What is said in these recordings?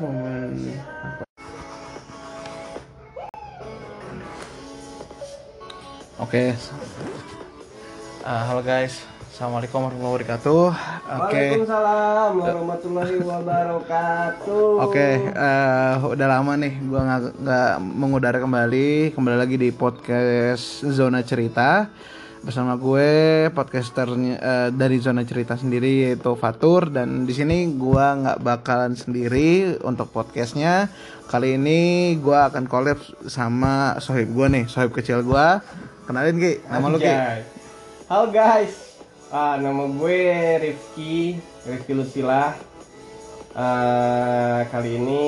momen apa? Oke. Ah, halo guys. Assalamualaikum warahmatullahi wabarakatuh. Oke. Waalaikumsalam warahmatullahi wabarakatuh. Oke, eh, udah lama nih gua nggak mengudara kembali, kembali lagi di podcast Zona Cerita bersama gue podcasternya eh, dari Zona Cerita sendiri yaitu Fatur dan di sini gua nggak bakalan sendiri untuk podcastnya. Kali ini gua akan collab sama sohib gue nih, sohib kecil gua. Kenalin Ki, nama lu Ki? Anjay. Halo guys. Ah, nama gue Rifki, Rifki Lutfila. Ah, kali ini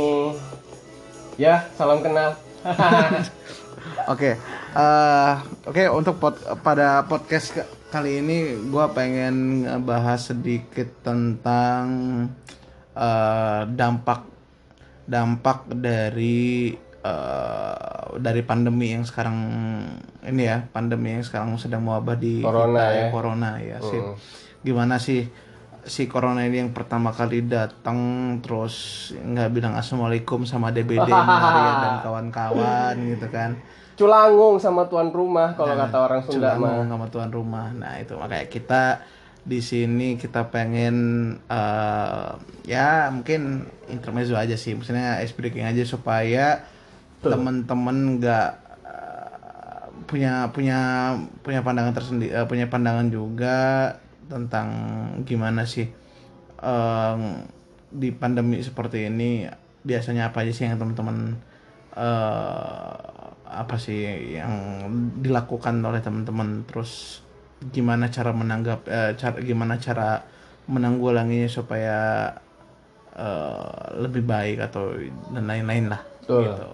ya salam kenal. Oke, eh, oke untuk pod- pada podcast ke- kali ini gue pengen bahas sedikit tentang eh, dampak dampak dari eh, dari pandemi yang sekarang ini ya pandemi yang sekarang sedang mewabah di Corona kita ya. corona ya sih. Mm. Gimana sih si corona ini yang pertama kali datang terus nggak bilang assalamualaikum sama DBD Maria dan kawan-kawan gitu kan Culangung sama tuan rumah kalau kata orang Sunda mah. ngomong sama tuan rumah. Nah itu makanya kita di sini kita pengen eh, ya mungkin intermezzo aja sih. Maksudnya ice breaking aja supaya temen-temen nggak eh, punya punya punya pandangan tersendiri eh, punya pandangan juga tentang gimana sih eh, di pandemi seperti ini biasanya apa aja sih yang teman-teman eh, apa sih yang dilakukan oleh teman-teman terus gimana cara menanggap eh, cara gimana cara menanggulanginya supaya eh, lebih baik atau dan lain-lain lah Betul. gitu.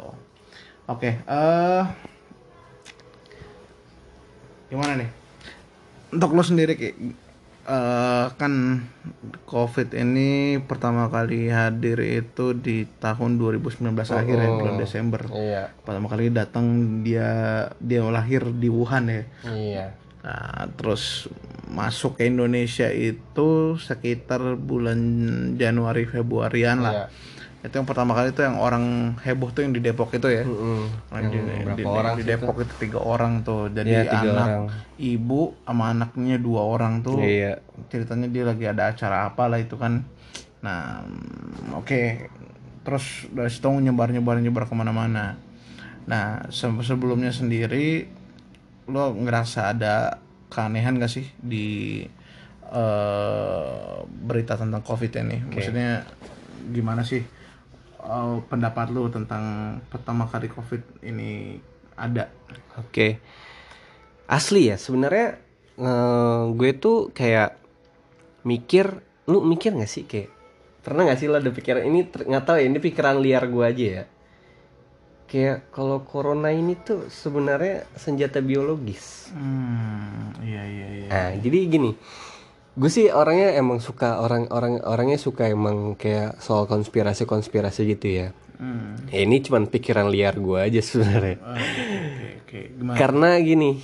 Oke, eh gimana nih? Untuk lo sendiri Ki, eh, kan COVID ini pertama kali hadir itu di tahun 2019 akhir ya, bulan Desember. Iya. Pertama kali datang dia dia lahir di Wuhan ya. Iya. Nah, terus masuk ke Indonesia itu sekitar bulan Januari Februarian lah. Iya. Itu yang pertama kali itu yang orang heboh tuh yang di Depok itu ya. Mm-mm. Yang di, berapa di- orang di Depok itu tiga orang tuh. Jadi tiga anak, orang. ibu sama anaknya dua orang tuh. Iya. Ceritanya dia lagi ada acara apa lah itu kan. Nah, mm, oke. Terus dari situ nyebar nyebar nyebar ke mana-mana. Nah, se- sebelumnya sendiri lo ngerasa ada keanehan gak sih di eh, berita tentang covid ini? Maksudnya gimana sih eh, pendapat lo tentang pertama kali covid ini ada? Oke. Asli ya, sebenarnya eh, gue tuh kayak mikir, lu mikir gak sih kayak pernah gak sih lo ada pikiran ini nggak tahu ya ini pikiran liar gue aja ya. Kayak kalau corona ini tuh sebenarnya senjata biologis. Hmm, iya iya iya. Nah, jadi gini. Gue sih orangnya emang suka orang-orang orangnya suka emang kayak soal konspirasi-konspirasi gitu ya. Hmm. Ya, ini cuman pikiran liar gue aja sebenarnya. Oke oke. Gimana? Karena gini,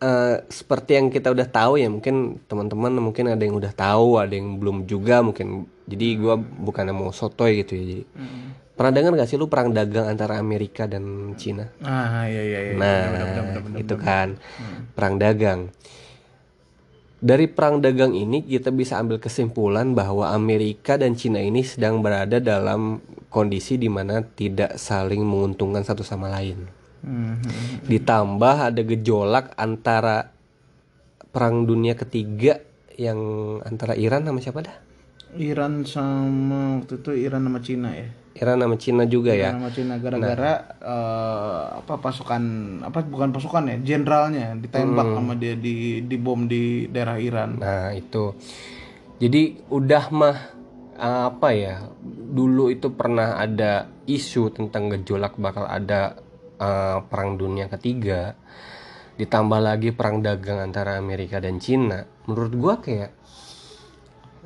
eh, seperti yang kita udah tahu ya, mungkin teman-teman mungkin ada yang udah tahu, ada yang belum juga mungkin. Jadi gua bukan mau sotoy gitu ya. Jadi pernah dengar gak sih lu perang dagang antara Amerika dan Cina? Ah iya iya iya. Nah, Bener, bener, bener, bener, itu bener. kan perang dagang. Dari perang dagang ini kita bisa ambil kesimpulan bahwa Amerika dan Cina ini sedang berada dalam kondisi di mana tidak saling menguntungkan satu sama lain. Hmm, Ditambah ada gejolak antara perang dunia ketiga yang antara Iran sama siapa dah? Iran sama waktu itu Iran sama Cina ya. Iran sama Cina juga ya. Iran sama Cina gara-gara eh, apa pasukan apa bukan pasukan ya, jenderalnya ditembak sama dia di di bom di daerah Iran. Nah, itu. Jadi udah mah apa ya? Dulu itu pernah ada isu tentang gejolak bakal ada eh, perang dunia ketiga. Ditambah lagi perang dagang antara Amerika dan Cina. Menurut gua kayak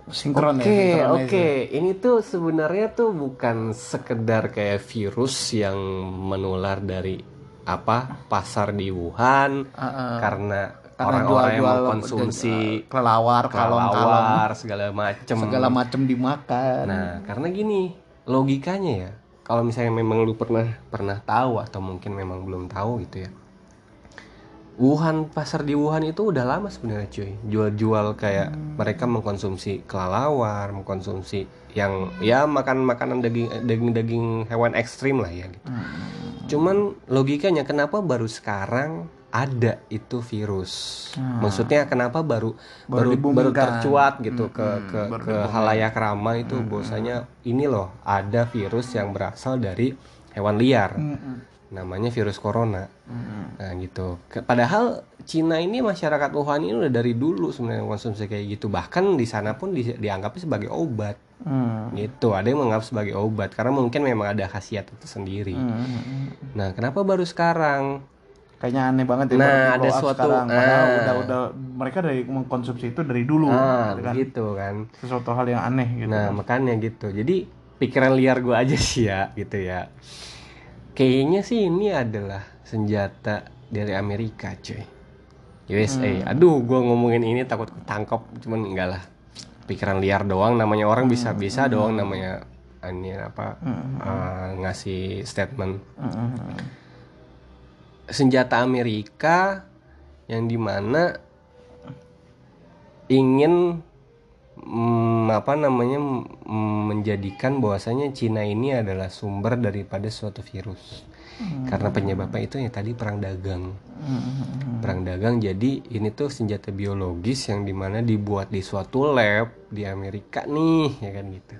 Sinkron Oke, ya. oke. sinkronis. Ini tuh sebenarnya tuh bukan sekedar kayak virus yang menular dari apa pasar di Wuhan Ah, ah. karena orang-orang yang jual-jual mengkonsumsi kelelawar, kalong-kalong, kelelawar segala macem. segala macam dimakan. Nah, karena gini, logikanya ya kalau misalnya memang lu pernah pernah tahu atau mungkin memang belum tahu gitu ya Wuhan pasar di Wuhan itu udah lama sebenarnya cuy. Jual-jual kayak mereka mengkonsumsi kelelawar mengkonsumsi yang ya makan makanan daging daging daging hewan ekstrim lah ya gitu. Cuman logikanya kenapa baru sekarang ada itu virus? Maksudnya kenapa baru baru baru, dibumikan. tercuat gitu ke ke baru ke halayak ramai itu bahwasanya ini loh ada virus yang berasal dari hewan liar namanya virus corona nah gitu padahal Cina ini masyarakat Wuhan ini udah dari dulu sebenarnya konsumsi kayak gitu bahkan di sana pun di- dianggapnya sebagai obat Hmm. gitu ada yang menganggap sebagai obat karena mungkin memang ada khasiat itu sendiri Hmm. nah kenapa baru sekarang Kayaknya aneh banget ya Nah, ada suatu- sekarang. Padahal ah. udah udah mereka dari mengkonsumsi itu dari dulu ah gitu kan. gitu kan Sesuatu hal yang aneh gitu. Nah makanya gitu. Jadi pikiran liar gue aja sih ya gitu ya. Kayaknya sih ini adalah senjata dari Amerika cuy. USA. Aduh gue ngomongin ini takut ketangkep. Cuman enggak lah. Pikiran liar doang. Namanya orang bisa bisa doang namanya ini apa eh, ngasih statement. Hmm. Senjata Amerika yang di mana ingin mm, apa namanya mm, menjadikan bahwasanya Cina ini adalah sumber daripada suatu virus. Karena penyebabnya itu ya tadi perang dagang. Perang dagang jadi ini tuh senjata biologis yang di mana dibuat di suatu lab di Amerika nih ya kan gitu.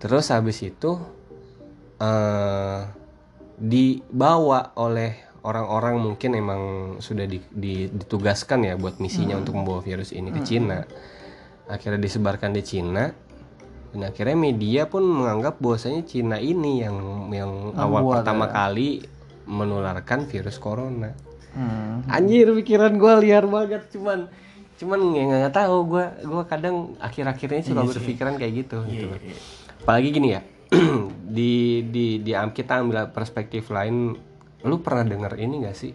Terus habis itu eh dibawa oleh orang-orang mungkin emang sudah di- di- ditugaskan ya buat misinya untuk membawa virus ini ke Cina. Akhirnya disebarkan di Cina dan akhirnya media pun menganggap bahwasanya Cina ini yang yang awal Membuat, pertama ya. kali menularkan virus corona. Hmm. Anjir pikiran gue liar banget cuman cuman ya nggak tahu gue gue kadang akhir-akhirnya suka berpikiran kayak gitu gitu loh. apalagi gini ya di di di kita ambil perspektif lain lu pernah denger ini gak sih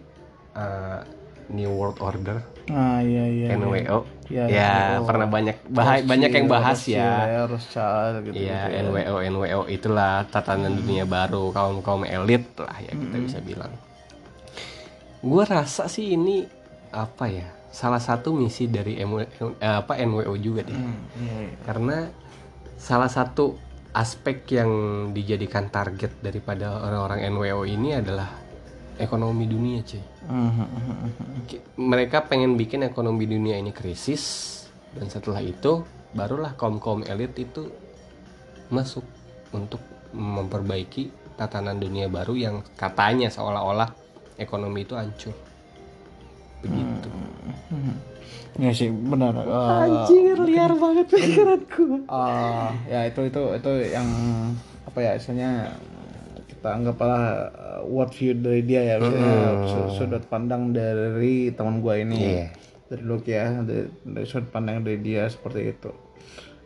Eh, New World Order Ah iya iya. iya. NWO Iya, ya NWO. pernah banyak bah- banyak yang bahas ya Rothschild gitu. Iya NWO NWO itulah tatanan dunia baru kaum kaum elit lah ya kita bisa bilang. Gue rasa sih ini apa ya salah satu misi dari MW, eh, apa NWO juga deh Hmm, iya, iya. karena salah satu aspek yang dijadikan target daripada orang-orang NWO ini adalah ekonomi dunia cuy. Hmm, hmm, hmm, hmm. Mereka pengen bikin ekonomi dunia ini krisis dan setelah itu barulah kaum kaum elit itu masuk untuk memperbaiki tatanan dunia baru yang katanya seolah-olah ekonomi itu hancur begitu Iya sih benar. Eh, anjir liar banget pikiranku Ah, ya itu itu itu yang apa ya istilahnya kita anggaplah uh, world view dari dia ya su- sudut pandang dari teman gua ini. Iya. dari Luke ya dari, dari sudut pandang dari dia seperti itu.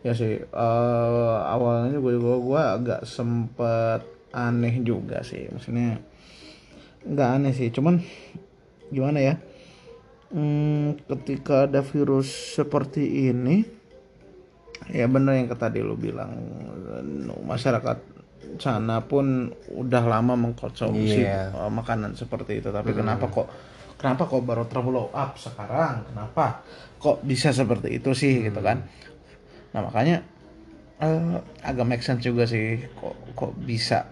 Ya sih eh, awalnya gue gua, gua agak sempet aneh juga sih. Maksudnya nggak aneh sih cuman gimana ya? Hmm, ketika ada virus seperti ini ya benar yang tadi lu bilang masyarakat sana pun udah lama mengkonsumsi Iya. uh, makanan seperti itu. Tapi kenapa kok kenapa kok baru terblow up sekarang? Kenapa kok bisa seperti itu sih gitu kan? Nah makanya eh, agak make sense juga sih kok kok bisa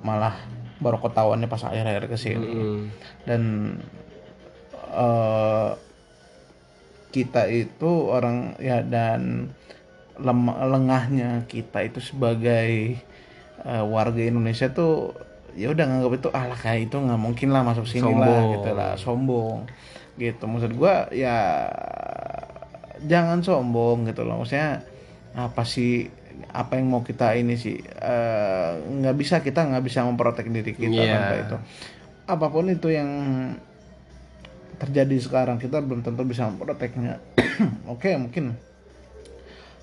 malah baru ketahuannya pas akhir-akhir ke sini Hmm. dan eh kita itu orang ya dan lengahnya kita itu sebagai eh, warga Indonesia tuh ya udah nganggap itu ah lah kayak itu nggak mungkin lah masuk sini lah Sombong. gitu lah sombong gitu maksud gua ya jangan sombong gitu loh maksudnya apa sih apa yang mau kita ini sih eh, nggak bisa kita nggak bisa memprotek diri kita Iya. tanpa itu apa pun itu yang terjadi sekarang kita belum tentu bisa memproteknya oke mungkin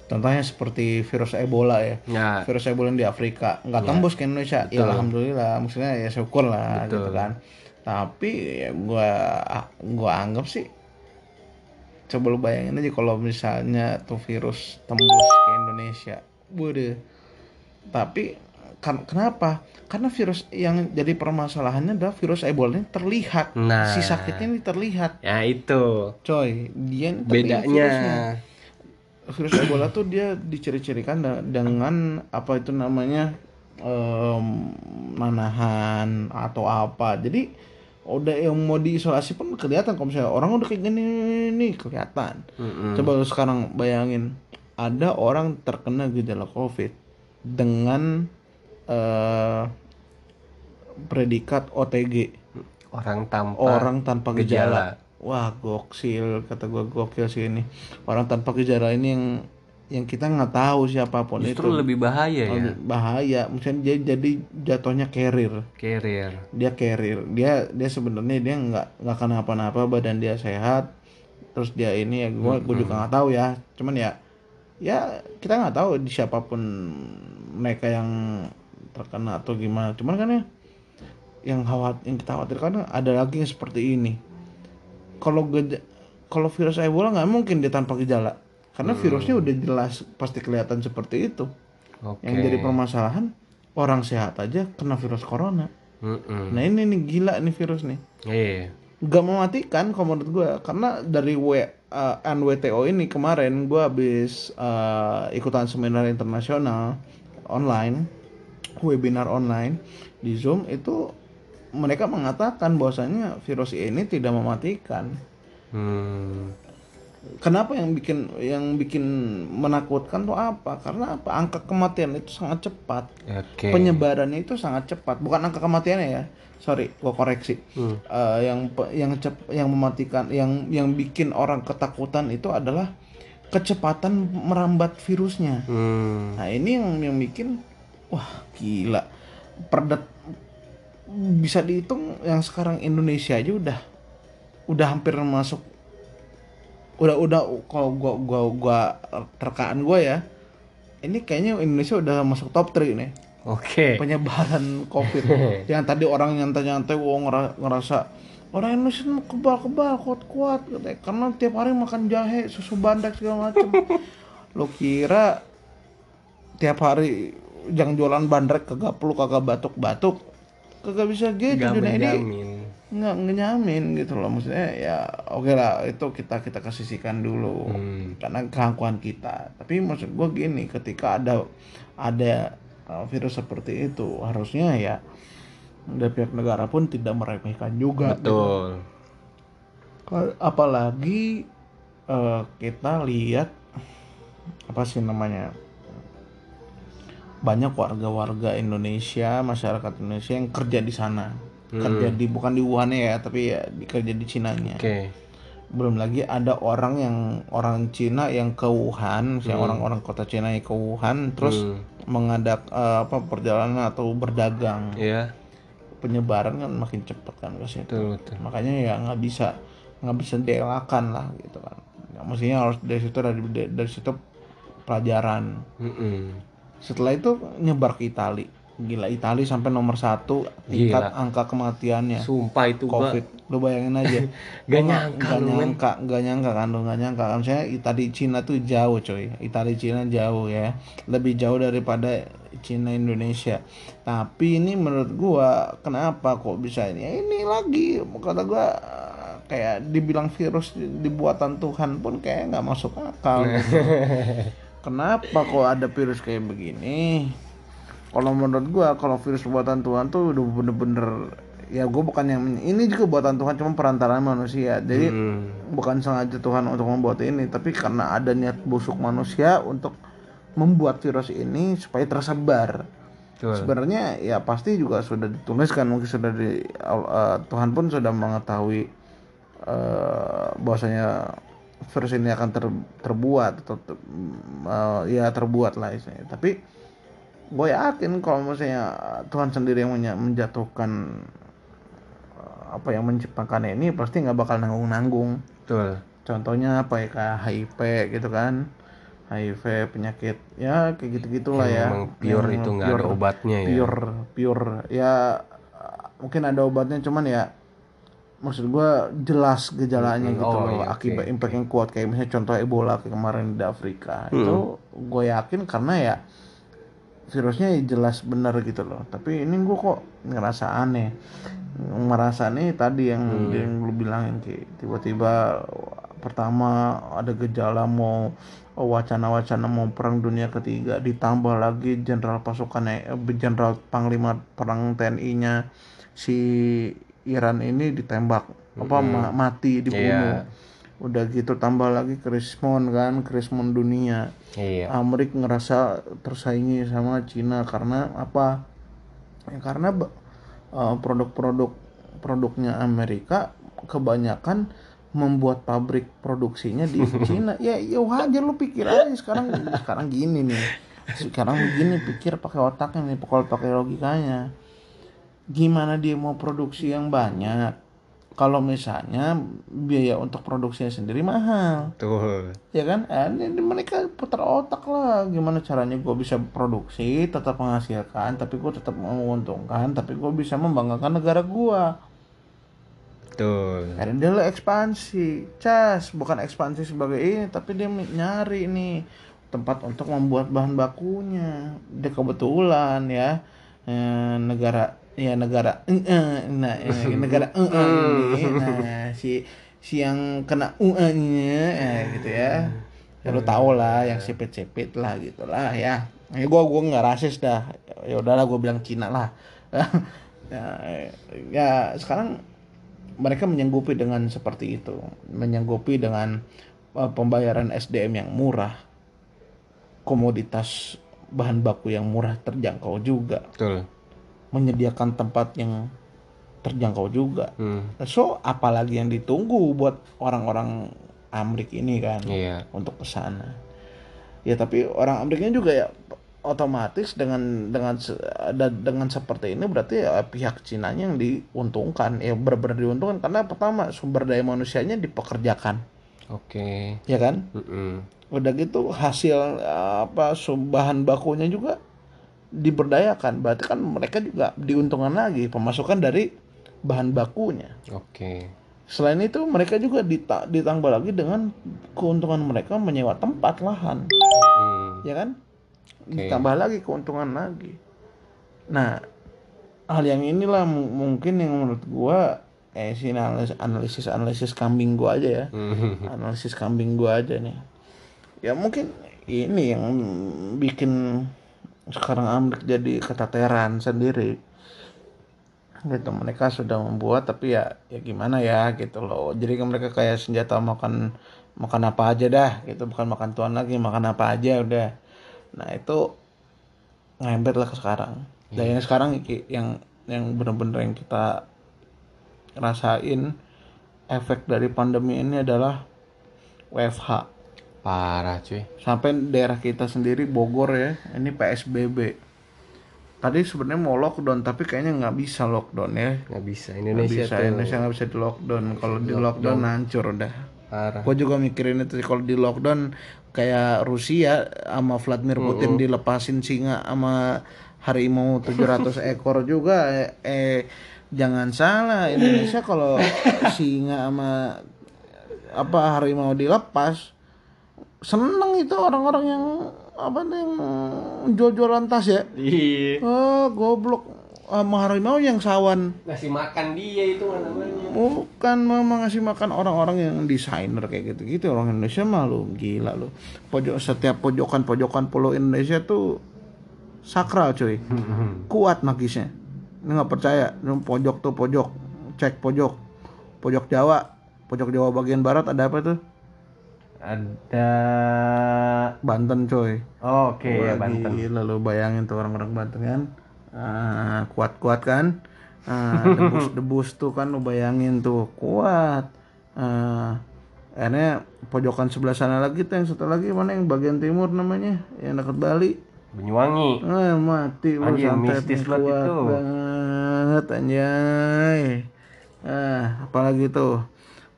contohnya seperti virus Ebola ya. Ya. Virus Ebola yang di Afrika. Nggak tembus ke Indonesia. Ya alhamdulillah. Maksudnya ya syukur lah gitu kan. Tapi ya gua gua anggap sih coba lu bayangin aja kalau misalnya tuh virus tembus ke Indonesia. Waduh. Tapi kan, kenapa? Karena virus yang jadi permasalahannya adalah virus Ebola ini terlihat. Nah. si sakitnya ini terlihat. Ya itu. Coy dia bedanya. virusnya. Virus Ebola tuh dia diciri-cirikan dengan apa itu namanya em, manahan atau apa jadi udah yang mau diisolasi pun kelihatan kalau misalnya orang udah kayak gini nih kelihatan Mm-mm. coba lu sekarang bayangin ada orang terkena gejala covid dengan eh, predikat OTG Orang tanpa orang tanpa gejala. gejala. Wah, gokil kata gua gokil sih ini. Orang tanpa gejala ini yang yang kita nggak tahu siapa pun Justru itu. lebih bahaya ya bahaya. Misalnya dia jadi jatuhnya carrier. Carrier Dia carrier. Dia dia sebenarnya dia nggak nggak kenapa-napa, badan dia sehat. Terus dia ini ya gua gua juga nggak tahu ya. Cuman ya ya kita nggak tahu di siapa pun mereka yang terkena atau gimana. Cuman kan ya yang khawat yang kita khawatirkan ada lagi yang seperti ini. Kalau kalau virus Ebola nggak mungkin dia tanpa gejala. Karena virusnya udah jelas pasti kelihatan seperti itu. Oke Yang jadi permasalahan orang sehat aja kena virus corona. Mm-mm. Nah ini nih gila nih virus nih. Iya Gak mematikan kalau menurut gue karena dari W uh, NWTO ini kemarin gue habis uh, ikutan seminar internasional online webinar online di Zoom itu mereka mengatakan bahwasanya virus ini tidak mematikan. Hmm. Kenapa yang bikin yang bikin menakutkan tuh apa? Karena apa? Angka kematian itu sangat cepat. Oke Penyebarannya itu sangat cepat. Bukan angka kematiannya ya. Sorry, gua koreksi. Hmm. Eh, yang yang cep, yang mematikan, yang yang bikin orang ketakutan itu adalah kecepatan merambat virusnya. Hmm. Nah ini yang yang bikin wah gila. Perdet bisa dihitung yang sekarang Indonesia aja udah udah hampir masuk udah udah kalau gua gua gua terkaan gua ya ini kayaknya Indonesia udah masuk top 3 nih. Oke. Penyebaran covid. Yang tadi orang nyantai-nyantai wow ngera- ngerasa orang Indonesia kebal-kebal kuat-kuat katanya karena tiap hari makan jahe susu bandrek segala macem. Lo kira tiap hari yang jualan bandrek kagak perlu kagak batuk-batuk kagak bisa gitu Gak dunia ini nggak ngenyamin gitu loh. Maksudnya ya oke lah itu kita kita kesisihkan dulu Hmm. karena keangkuhan kita. Tapi maksud gue gini ketika ada ada uh, virus seperti itu harusnya ya dari pihak negara pun tidak meremehkan juga Betul. Ka- apalagi uh, kita lihat apa sih namanya banyak warga-warga Indonesia masyarakat Indonesia yang kerja di sana kerja di bukan di Wuhan ya tapi ya di kerja di Cinanya Oke belum lagi ada orang yang orang Cina yang ke Wuhan, misalnya orang-orang kota Cina yang ke Wuhan, terus Hmm. mengadak eh, apa perjalanan atau berdagang, Iya penyebaran kan makin cepat kan ke situ. Betul betul Makanya ya nggak bisa nggak bisa dielakkan lah gitu kan. Ya, mestinya harus dari situ dari dari situ pelajaran. Mm-mm. Setelah itu nyebar ke Itali. Gila Itali sampai nomor satu tingkat angka kematiannya. Sumpah itu Covid, lu bayangin aja. Gak nyangka men. nyangka, nggak nyangka kan lu nggak nyangka kan saya Itali Cina tuh jauh coy, Itali Cina jauh ya, lebih jauh daripada Cina Indonesia. Tapi ini menurut gua kenapa kok bisa ini? Ya ini lagi kata gua kayak dibilang virus dibuatan Tuhan pun kayak nggak masuk akal. gitu. Kenapa kok ada virus kayak begini? Kalau menurut gua kalau virus buatan Tuhan tuh udah bener-bener ya gue bukan yang ini juga buatan Tuhan cuma perantaraan manusia jadi Hmm. bukan sengaja Tuhan untuk membuat ini tapi karena ada niat busuk manusia untuk membuat virus ini supaya tersebar sebenarnya ya pasti juga sudah dituliskan mungkin sudah di eh, Tuhan pun sudah mengetahui eh, bahwasanya virus ini akan ter- terbuat atau ter- eh, ya terbuat lah istilahnya. Tapi gue yakin kalau misalnya Tuhan sendiri yang menjatuhkan eh, apa yang menciptakan ini pasti nggak bakal nanggung-nanggung. Betul. contohnya apa ya kayak HIV gitu kan? HIV penyakit ya kayak gitu gitulah Yang ya. memang pure Yang itu nggak ada pure- obatnya ya. pure pure. Ya uh, mungkin ada obatnya cuman ya maksud gua jelas gejalanya Hmm, gitu oh, loh iya, akibat oke. impact yang kuat. Kayak misalnya contoh Ebola kayak kemarin di Afrika. Hmm. itu gue yakin karena ya virusnya jelas benar gitu loh. Tapi ini gue kok ngerasa aneh. Merasa nih tadi yang yang lu bilangin kayak tiba-tiba pertama ada gejala mau wacana-wacana mau perang dunia ketiga ditambah lagi jenderal pasukan eh, jenderal panglima perang TNI-nya si Iran ini ditembak apa ma- mati dibunuh udah gitu tambah lagi krismon kan krismon dunia Iya. Amerika ngerasa tersaingi sama Cina karena apa? Ya, karena eh, produk-produk produknya Amerika kebanyakan membuat pabrik produksinya di Cina. Ya, ya wajar lu pikir aja sekarang sekarang gini nih. Sekarang begini pikir pakai otaknya nih, kalau pakai logikanya. Gimana dia mau produksi yang banyak? Kalau misalnya biaya untuk produksinya sendiri mahal Tuh. ya kan eh, mereka putar otak lah gimana caranya gue bisa produksi tetap menghasilkan tapi gue tetap menguntungkan tapi gue bisa membanggakan negara gue Tuh. karena dia ekspansi cas bukan ekspansi sebagai ini tapi dia nyari nih tempat untuk membuat bahan bakunya dia kebetulan ya eh, negara ya negara eh, eh, nah eh, negara eh, eh, ini nah si si yang kena UE-nya eh, gitu ya. Ya lu tau lah yang sipit-sipit lah gitu lah ya. Ya gua gua nggak rasis dah. Ya udahlah gua bilang Cina lah. Ya, ya sekarang mereka menyanggupi dengan seperti itu. Menyanggupi dengan uh, pembayaran SDM yang murah. Komoditas bahan baku yang murah terjangkau juga. Betul. Menyediakan tempat yang terjangkau juga Hmm. so apalagi yang ditunggu buat orang-orang Amrik ini kan Iya. untuk ke sana. Ya tapi orang Amerikanya juga ya otomatis dengan dengan dengan seperti ini berarti ya pihak Cinanya yang diuntungkan ya benar-benar diuntungkan karena pertama sumber daya manusianya dipekerjakan Oke. ya kan Mm-mm. udah gitu hasil eh, apa bahan bakunya juga diberdayakan berarti kan mereka juga diuntungkan lagi pemasukan dari bahan bakunya Oke. Selain itu mereka juga dita- ditambah lagi dengan keuntungan mereka menyewa tempat lahan, Hmm. ya kan? Ditambah lagi keuntungan lagi. Nah, hal yang inilah mu- mungkin yang menurut gua eh sih analisis analisis analisis kambing gua aja ya. Hmm. Analisis kambing gua aja nih. Ya mungkin ini yang bikin sekarang Amrik jadi keteteran sendiri. Gitu mereka sudah membuat tapi ya ya gimana ya gitu loh. Jadi kan mereka kayak senjata makan makan apa aja dah gitu. Bukan makan tuan lagi makan apa aja udah. Nah itu ngembet lah ke sekarang. Dan yang sekarang yang yang benar-benar yang kita rasain efek dari pandemi ini adalah WFH Parah cuy. sampai daerah kita sendiri Bogor ya ini PSBB tadi sebenarnya mau lockdown tapi kayaknya nggak bisa lockdown ya. Nggak bisa. nggak Indonesia bisa tuh Indonesia nggak bisa di lockdown. Kalau di lockdown hancur udah. Parah. gue juga mikirin itu kalau di lockdown kayak Rusia sama Vladimir Putin dilepasin singa sama harimau 700 ekor juga. Eh, eh jangan salah Indonesia kalau singa sama apa harimau dilepas seneng itu orang-orang yang apa nih yang jual-jualan tas ya? Iya. oh goblok. Sama harimau yang sawan. Ngasih makan dia itu namanya. bukan mama ngasih makan orang-orang yang desainer kayak gitu-gitu. Orang Indonesia mah lu gila lu. Pojok setiap pojokan-pojokan pulau Indonesia tuh sakral cuy. Kuat magisnya. Ini nggak percaya. Pojok tuh pojok. Cek pojok. Pojok Jawa. Pojok Jawa bagian barat ada apa tuh Ada. Banten coy Oke ya Wah, Banten. Gila lu bayangin tuh orang-orang Banten kan. Ah, kuat-kuat kan. Ah, debus-debus tuh kan lu bayangin tuh kuat. Ah, akhirnya pojokan sebelah sana lagi tuh yang satu lagi mana yang bagian timur namanya yang dekat Bali. Banyuwangi. Ah, mati lu santet mistis banget kuat itu. banget anjay. Ah, apalagi tuh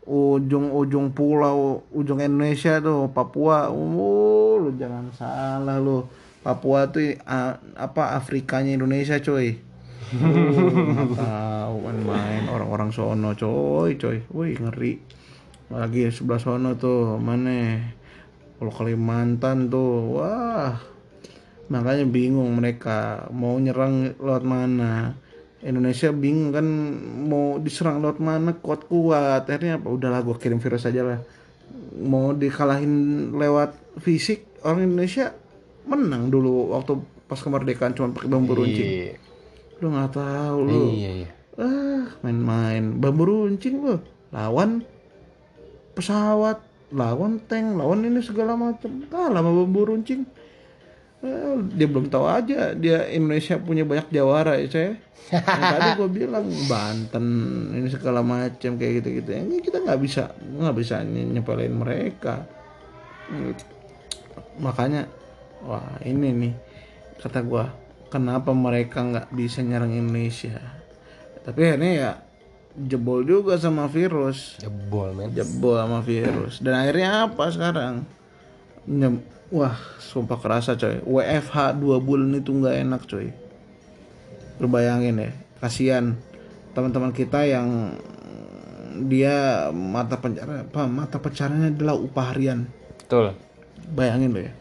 ujung-ujung pulau ujung Indonesia tuh Papua. Uh, lu jangan salah lu. Papua tuh ah, apa Afrikanya Indonesia coy. Uh, tahu main-main orang-orang sono coy coy. Wih ngeri. Lagi sebelah sono tuh mana? Kalau Kalimantan tuh wah makanya bingung mereka mau nyerang lewat mana Indonesia bingung kan mau diserang lewat mana kuat kuat. Akhirnya apa? Udahlah gue kirim virus aja lah. Mau dikalahin lewat fisik orang Indonesia menang dulu waktu pas kemerdekaan cuma pakai bambu runcing. Iya. lu nggak tahu lu. Iya, iya. ah main-main. Bambu runcing lu. Lawan pesawat lawan tank lawan ini segala macam. Kalah sama bambu runcing dia belum tahu aja dia Indonesia punya banyak jawara ya saya Yang tadi gue bilang Banten ini segala macam kayak gitu gitu ini kita nggak bisa nggak bisa nye- nyepelin mereka. Makanya wah ini nih kata gua kenapa mereka nggak bisa nyerang Indonesia? Tapi akhirnya ya jebol juga sama virus. Jebol, men. jebol sama virus. Dan akhirnya apa sekarang? Nyem- wah sumpah kerasa coy. WFH dua bulan itu nggak enak coy. Lu bayangin ya kasihan teman-teman kita yang dia mata penjara apa mata pencariannya adalah upah harian. Betul. bayangin lo ya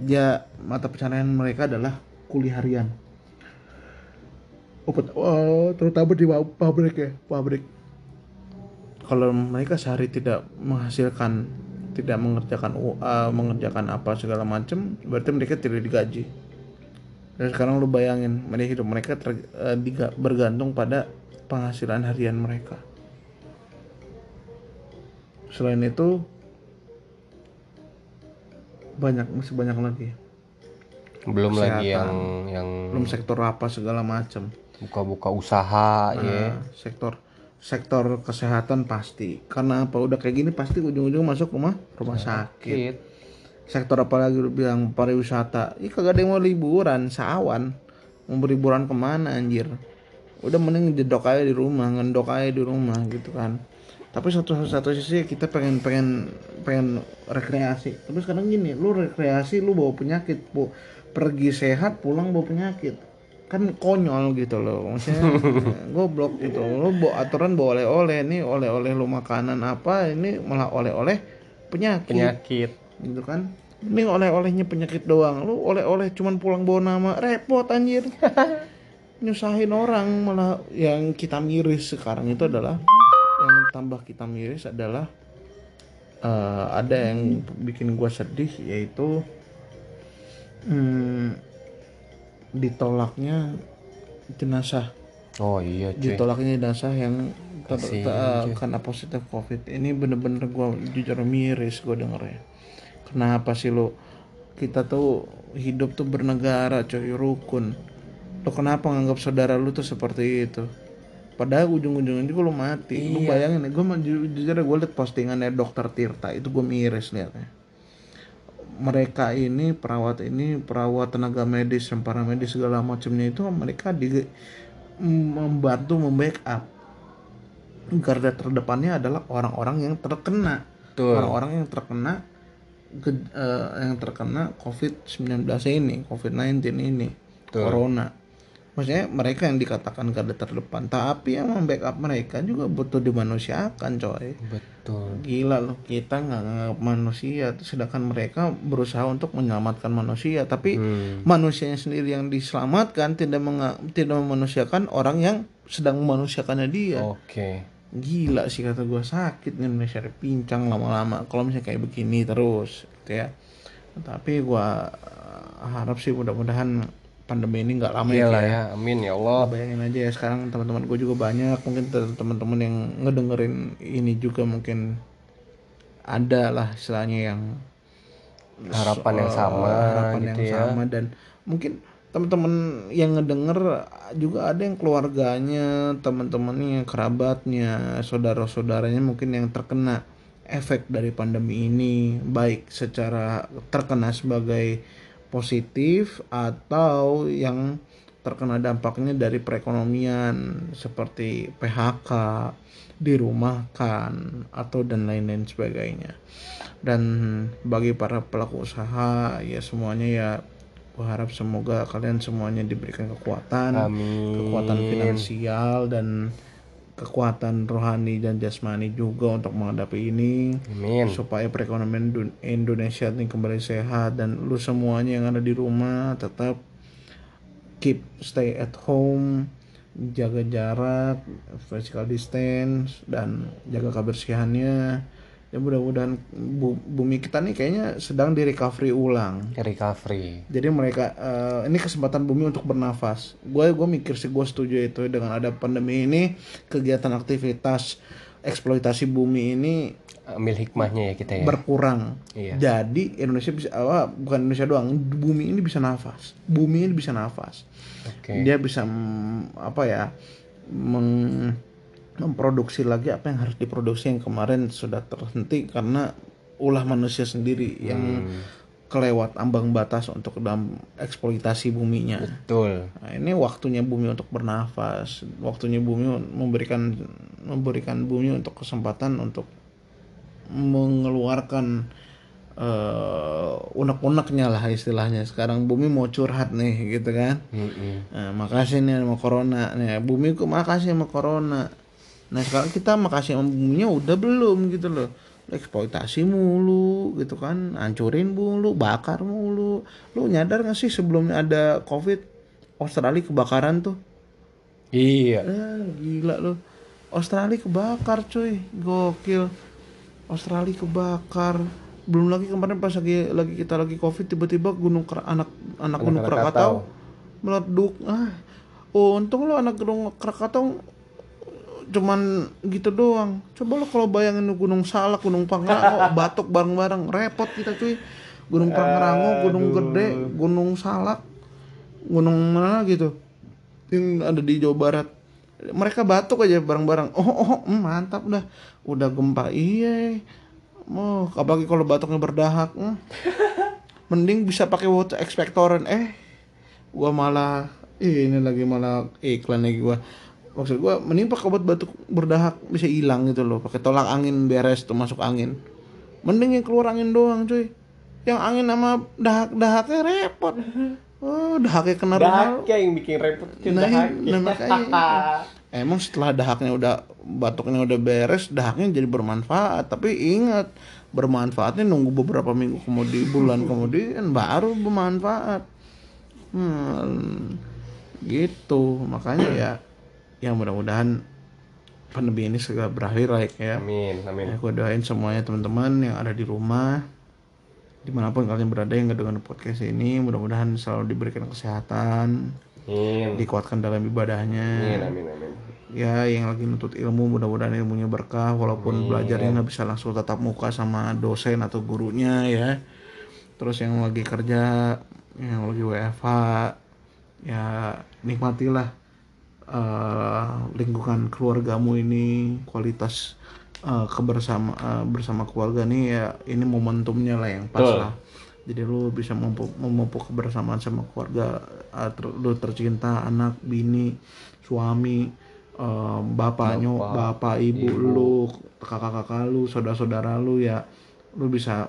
dia mata pencarian mereka adalah kuliah harian. Oh, oh, terutama di pabrik ya pabrik kalau mereka sehari tidak menghasilkan tidak mengerjakan UA mengerjakan apa segala macam berarti mereka tidak digaji dan sekarang lu bayangin mereka hidup mereka ter- diga- bergantung pada penghasilan harian mereka selain itu banyak masih banyak lagi Belum lagi yang Kesehatan. yang belum sektor apa segala macam buka-buka usaha ya. Nah, sektor sektor kesehatan pasti. Karena apa? Udah kayak gini pasti ujung-ujung masuk rumah rumah sakit. Kit. sektor apa lagi lu bilang pariwisata? Ih kagak ada yang mau liburan sawan. Mau liburan ke mana anjir? Udah mending jedok aja di rumah ngendok aja di rumah gitu kan. Tapi satu satu sisi kita pengen pengen pengen rekreasi. Tapi sekarang gini lu rekreasi lu bawa penyakit. Bu pergi sehat pulang bawa penyakit kan konyol gitu loh. Maksudnya goblok gitu. Lu bawa aturan bawa oleh-oleh nih oleh-oleh lu makanan apa ini malah oleh-oleh penyakit. Penyakit. gitu kan? Ini oleh-olehnya penyakit doang. Lu oleh-oleh cuman pulang bawa nama. Repot anjir. Nyusahin orang malah. Yang kita miris sekarang itu adalah yang tambah kita miris adalah eh, ada yang bikin gua sedih yaitu hmm, ditolaknya jenazah. Oh iya cuy. ditolaknya jenazah yang karena positif covid. Ini bener-bener gua jujur miris gue dengernya kenapa sih lo kita tuh hidup tuh bernegara coy rukun. Lo kenapa nganggap saudara lu tuh seperti itu? Padahal ujung-ujungnya juga lo mati. Lu bayangin gue jujur gue liat postingannya dokter Tirta itu gue miris liatnya mereka ini perawat ini perawat tenaga medis yang para medis segala macamnya itu mereka di membantu membackup. Garda terdepannya adalah orang-orang yang terkena. Betul. orang-orang yang terkena ke- eh, yang terkena COVID-19 ini COVID-19 ini corona maksudnya mereka yang dikatakan garda terdepan tapi yang membackup mereka juga butuh dimanusiakan coy Betul. Gila loh, kita nggak nganggap manusia, sedangkan mereka berusaha untuk menyelamatkan manusia, tapi Hmm. manusianya sendiri yang diselamatkan tidak menga- tidak memanusiakan orang yang sedang memanusiakannya dia. Oke. Gila sih kata gua sakit nih Indonesia pincang lama-lama kalau misalnya kayak begini terus, gitu ya. Tapi gua eh, harap sih mudah-mudahan pandemi ini nggak lama ya. Iyalah ya. Amin ya Allah. bayangin aja ya sekarang teman-teman gue juga banyak mungkin te- teman-teman yang ngedengerin ini juga mungkin ada lah istilahnya yang Harapan yang eh, sama harapan gitu yang ya. sama dan mungkin teman-teman yang ngedenger juga ada yang keluarganya teman-temannya kerabatnya saudara-saudaranya mungkin yang terkena efek dari pandemi ini baik secara terkena sebagai positif atau yang terkena dampaknya dari perekonomian seperti PHK, dirumahkan atau dan lain-lain sebagainya. Dan bagi para pelaku usaha ya semuanya ya gue harap semoga kalian semuanya diberikan kekuatan, Amin. kekuatan finansial dan kekuatan rohani dan jasmani juga untuk menghadapi ini Amin. supaya perekonomian Indonesia ini kembali sehat dan lu semuanya yang ada di rumah tetap keep stay at home jaga jarak physical distance dan jaga kebersihannya ya mudah-mudahan bu- bumi kita nih kayaknya sedang di recovery ulang Recovery. jadi mereka eh, ini kesempatan bumi untuk bernafas gue gue mikir sih gue setuju itu dengan ada pandemi ini kegiatan aktivitas eksploitasi bumi ini Ambil hikmahnya ya kita ya. berkurang Iya. jadi Indonesia bisa ah, bukan Indonesia doang bumi ini bisa nafas bumi ini bisa nafas Oke. dia bisa mm, apa ya meng- memproduksi lagi apa yang harus diproduksi yang kemarin sudah terhenti karena ulah manusia sendiri yang Hmm. kelewat ambang batas untuk dalam eksploitasi buminya. Betul. Nah, ini waktunya bumi untuk bernafas, waktunya bumi memberikan memberikan bumi untuk kesempatan untuk mengeluarkan eh unek-uneknya lah istilahnya. Sekarang bumi mau curhat nih gitu kan. Mm-mm. Nah, makasih nih sama corona nih. Bumi ku makasih sama corona. Nah, sekarang kita makasih sama buminya udah belum gitu loh. Eksploitasi mulu gitu kan, hancurin mulu, bakar mulu. Lu nyadar gak sih sebelumnya ada Covid Australia kebakaran tuh? Iya. Ah, gila lu. Australia kebakar cuy, gokil. Australia kebakar. Belum lagi kemarin pas lagi lagi kita lagi Covid tiba-tiba gunung Kra- anak anak gunung Krakatau meleduk. Ah. Untung lu anak gunung Krakatau cuman gitu doang. Coba lo kalau bayangin Gunung Salak, Gunung Pangrango, batuk bareng-bareng, repot kita cuy. Gunung Pangrango, Gunung Gede, Gunung Salak, Gunung mana gitu yang ada di Jawa Barat. Mereka batuk aja bareng-bareng. Oh, oh, hmm, mantap dah. Udah gempa iya. Oh, apalagi kalau batuknya berdahak. hmm. Mending bisa pakai water expectorant. Eh, gua malah ih, ini lagi malah iklan lagi gua. Maksud gua mending pakai obat batuk berdahak bisa hilang gitu loh. Pakai tolak angin beres tuh masuk angin. Mending yang keluar angin doang, cuy. Yang angin sama dahak-dahaknya repot. Oh, dahaknya kena. Dahaknya yang bikin repot itu Nah, dahaknya. nah, makanya. Emang setelah dahaknya udah batuknya udah beres, dahaknya jadi bermanfaat. Tapi ingat, bermanfaatnya nunggu beberapa minggu kemudian, bulan kemudian baru bermanfaat. Hmm, gitu. Makanya ya, ya mudah-mudahan pandemi ini segera berakhir like ya. Amin, amin. Ya, gue doain semuanya teman-teman yang ada di rumah di mana pun kalian berada yang ngedengar podcast ini mudah-mudahan selalu diberikan kesehatan Amin. dikuatkan dalam ibadahnya Amin, amin, amin. ya yang lagi nuntut ilmu mudah-mudahan ilmunya berkah walaupun belajarnya nggak bisa langsung tatap muka sama dosen atau gurunya ya terus yang lagi kerja yang lagi WFH ya nikmatilah eh, lingkungan keluargamu ini kualitas eh, kebersama eh, bersama keluarga nih ya ini momentumnya lah yang pas Betul. lah. Jadi lu bisa memupuk, memupuk kebersamaan sama keluarga eh, ter- lu tercinta anak bini suami eh, bapaknya bapak ibu, lu kakak-kakak lu saudara-saudara lu ya lu bisa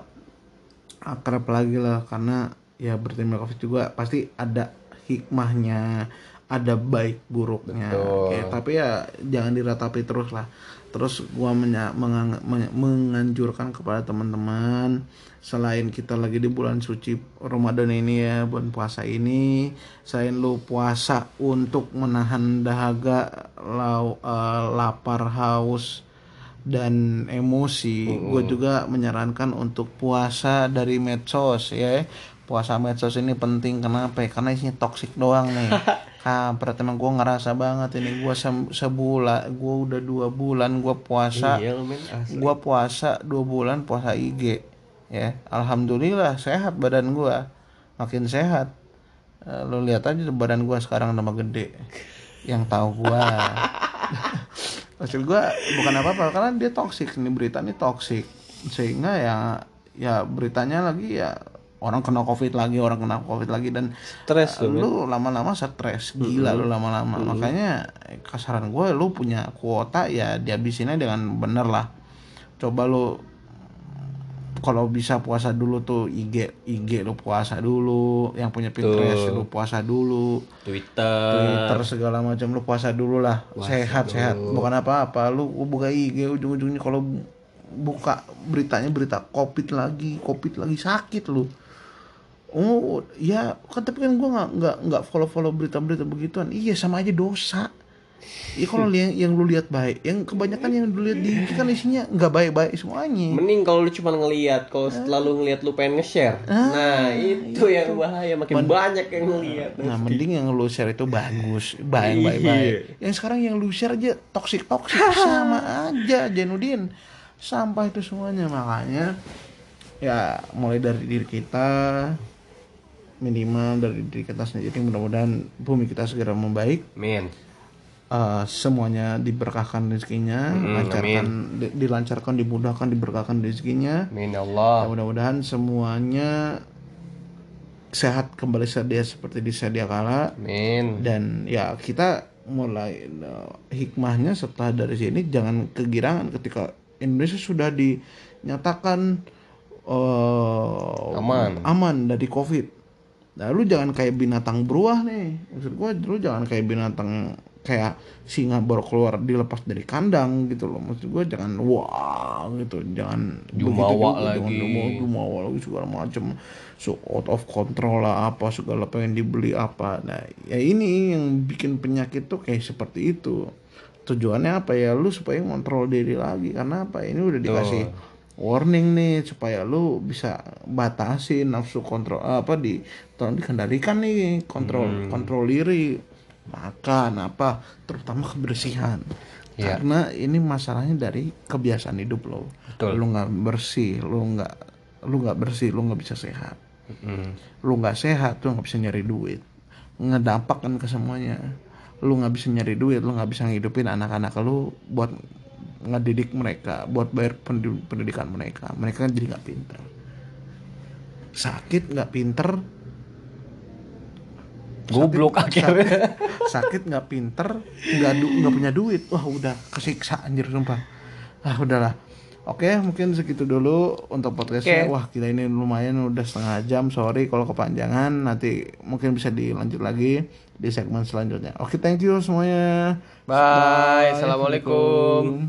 akrab lagi lah. Karena ya berterima kasih juga pasti ada hikmahnya ada baik buruknya. Betul. Oke, tapi ya jangan diratapi terus lah. Terus gua menya- mengang- men- menganjurkan kepada teman-teman selain kita lagi di bulan suci Ramadan ini ya bulan puasa ini selain lu puasa untuk menahan dahaga lau- eh, lapar haus dan emosi gue juga menyarankan untuk puasa dari medsos ya. Puasa medsos ini penting kenapa? Karena isinya toksik doang nih kampret emang gue ngerasa banget ini. Gue se- sebulan gue udah dua bulan gue puasa. Iya, gue puasa dua bulan puasa IG ya. Alhamdulillah sehat badan gue makin sehat. Eh, lo lihat aja badan gue sekarang nama gede. Yang tahu gue hasil gue bukan apa apa karena dia toksik ini berita ini toksik sehingga ya ya beritanya lagi ya orang kena covid lagi orang kena covid lagi dan Stres eh, lu, men. lu lama-lama stres. Gila lu lama-lama. Makanya eh, kasaran gue lu punya kuota ya dihabisinnya dengan bener lah. Coba lu kalau bisa puasa dulu tuh IG IG lu puasa dulu yang punya Pinterest lu puasa dulu. Twitter. Twitter segala macam lu puasa dulu lah. Sehat sehat. bukan apa-apa lu buka IG ujung-ujungnya kalau buka beritanya berita covid lagi covid lagi sakit lu oh ya kan tapi kan gua nggak nggak nggak follow follow berita-berita begituan iya sama aja dosa Iya kalau yang yang lu lihat baik, yang kebanyakan yang lu lihat di IG kan isinya nggak baik-baik semuanya. Mending kalau lu cuma ngelihat, kalau setelah lu ngelihat lu pengen nge-share. nah, itu yang bahaya makin banyak yang ngelihat. Nah, mending yang lu share itu bagus, baik baik baik. Yang sekarang yang lu share aja toxic toxic sama aja Janudin. Sampah itu semuanya makanya ya mulai dari diri kita minimal dari diri kita sendiri mudah-mudahan bumi kita segera membaik Min. uh, semuanya diberkahkan rezekinya, lancarkan di- dilancarkan, dimudahkan, diberkahkan rezekinya. Min Ya, Allah. mudah-mudahan semuanya sehat kembali sedia seperti di sedia kala Min. dan ya kita mulai uh, hikmahnya setelah dari sini jangan kegirangan ketika Indonesia sudah dinyatakan uh, Aman. aman dari COVID. Nah, lu jangan kayak binatang beruah nih. Maksud gua lu jangan kayak binatang kayak singa baru keluar dilepas dari kandang gitu loh. Maksud gua jangan wah gitu, jangan Jumawa lagi. jangan jumawa, jumawa lagi segala macem so out of control lah apa segala pengen dibeli apa. Nah, ya ini yang bikin penyakit tuh kayak seperti itu. Tujuannya apa ya lu supaya ngontrol diri lagi karena apa ini udah dikasih warning nih supaya lu bisa batasi nafsu kontrol apa di tolong dikendalikan nih kontrol kontrol diri makan apa terutama kebersihan Iya. karena ini masalahnya dari kebiasaan hidup lo Betul. lu nggak bersih lu nggak lu nggak bersih lu nggak bisa sehat Mm. lu nggak sehat lu nggak bisa nyari duit ngedampak kan ke semuanya lu nggak bisa nyari duit lu nggak bisa ngidupin anak-anak lu buat ngedidik mereka buat bayar pendi- pendidikan mereka mereka kan jadi nggak pinter sakit nggak pinter Goblok akhirnya. sakit nggak pinter nggak nggak punya duit wah udah kesiksa anjir sumpah ah udahlah Oke, mungkin segitu dulu untuk podcastnya. Oke. Wah, kita ini lumayan udah setengah jam. Sorry kalau kepanjangan. Nanti mungkin bisa dilanjut lagi di segmen selanjutnya. Oke, thank you semuanya. Bye. Assalamualaikum.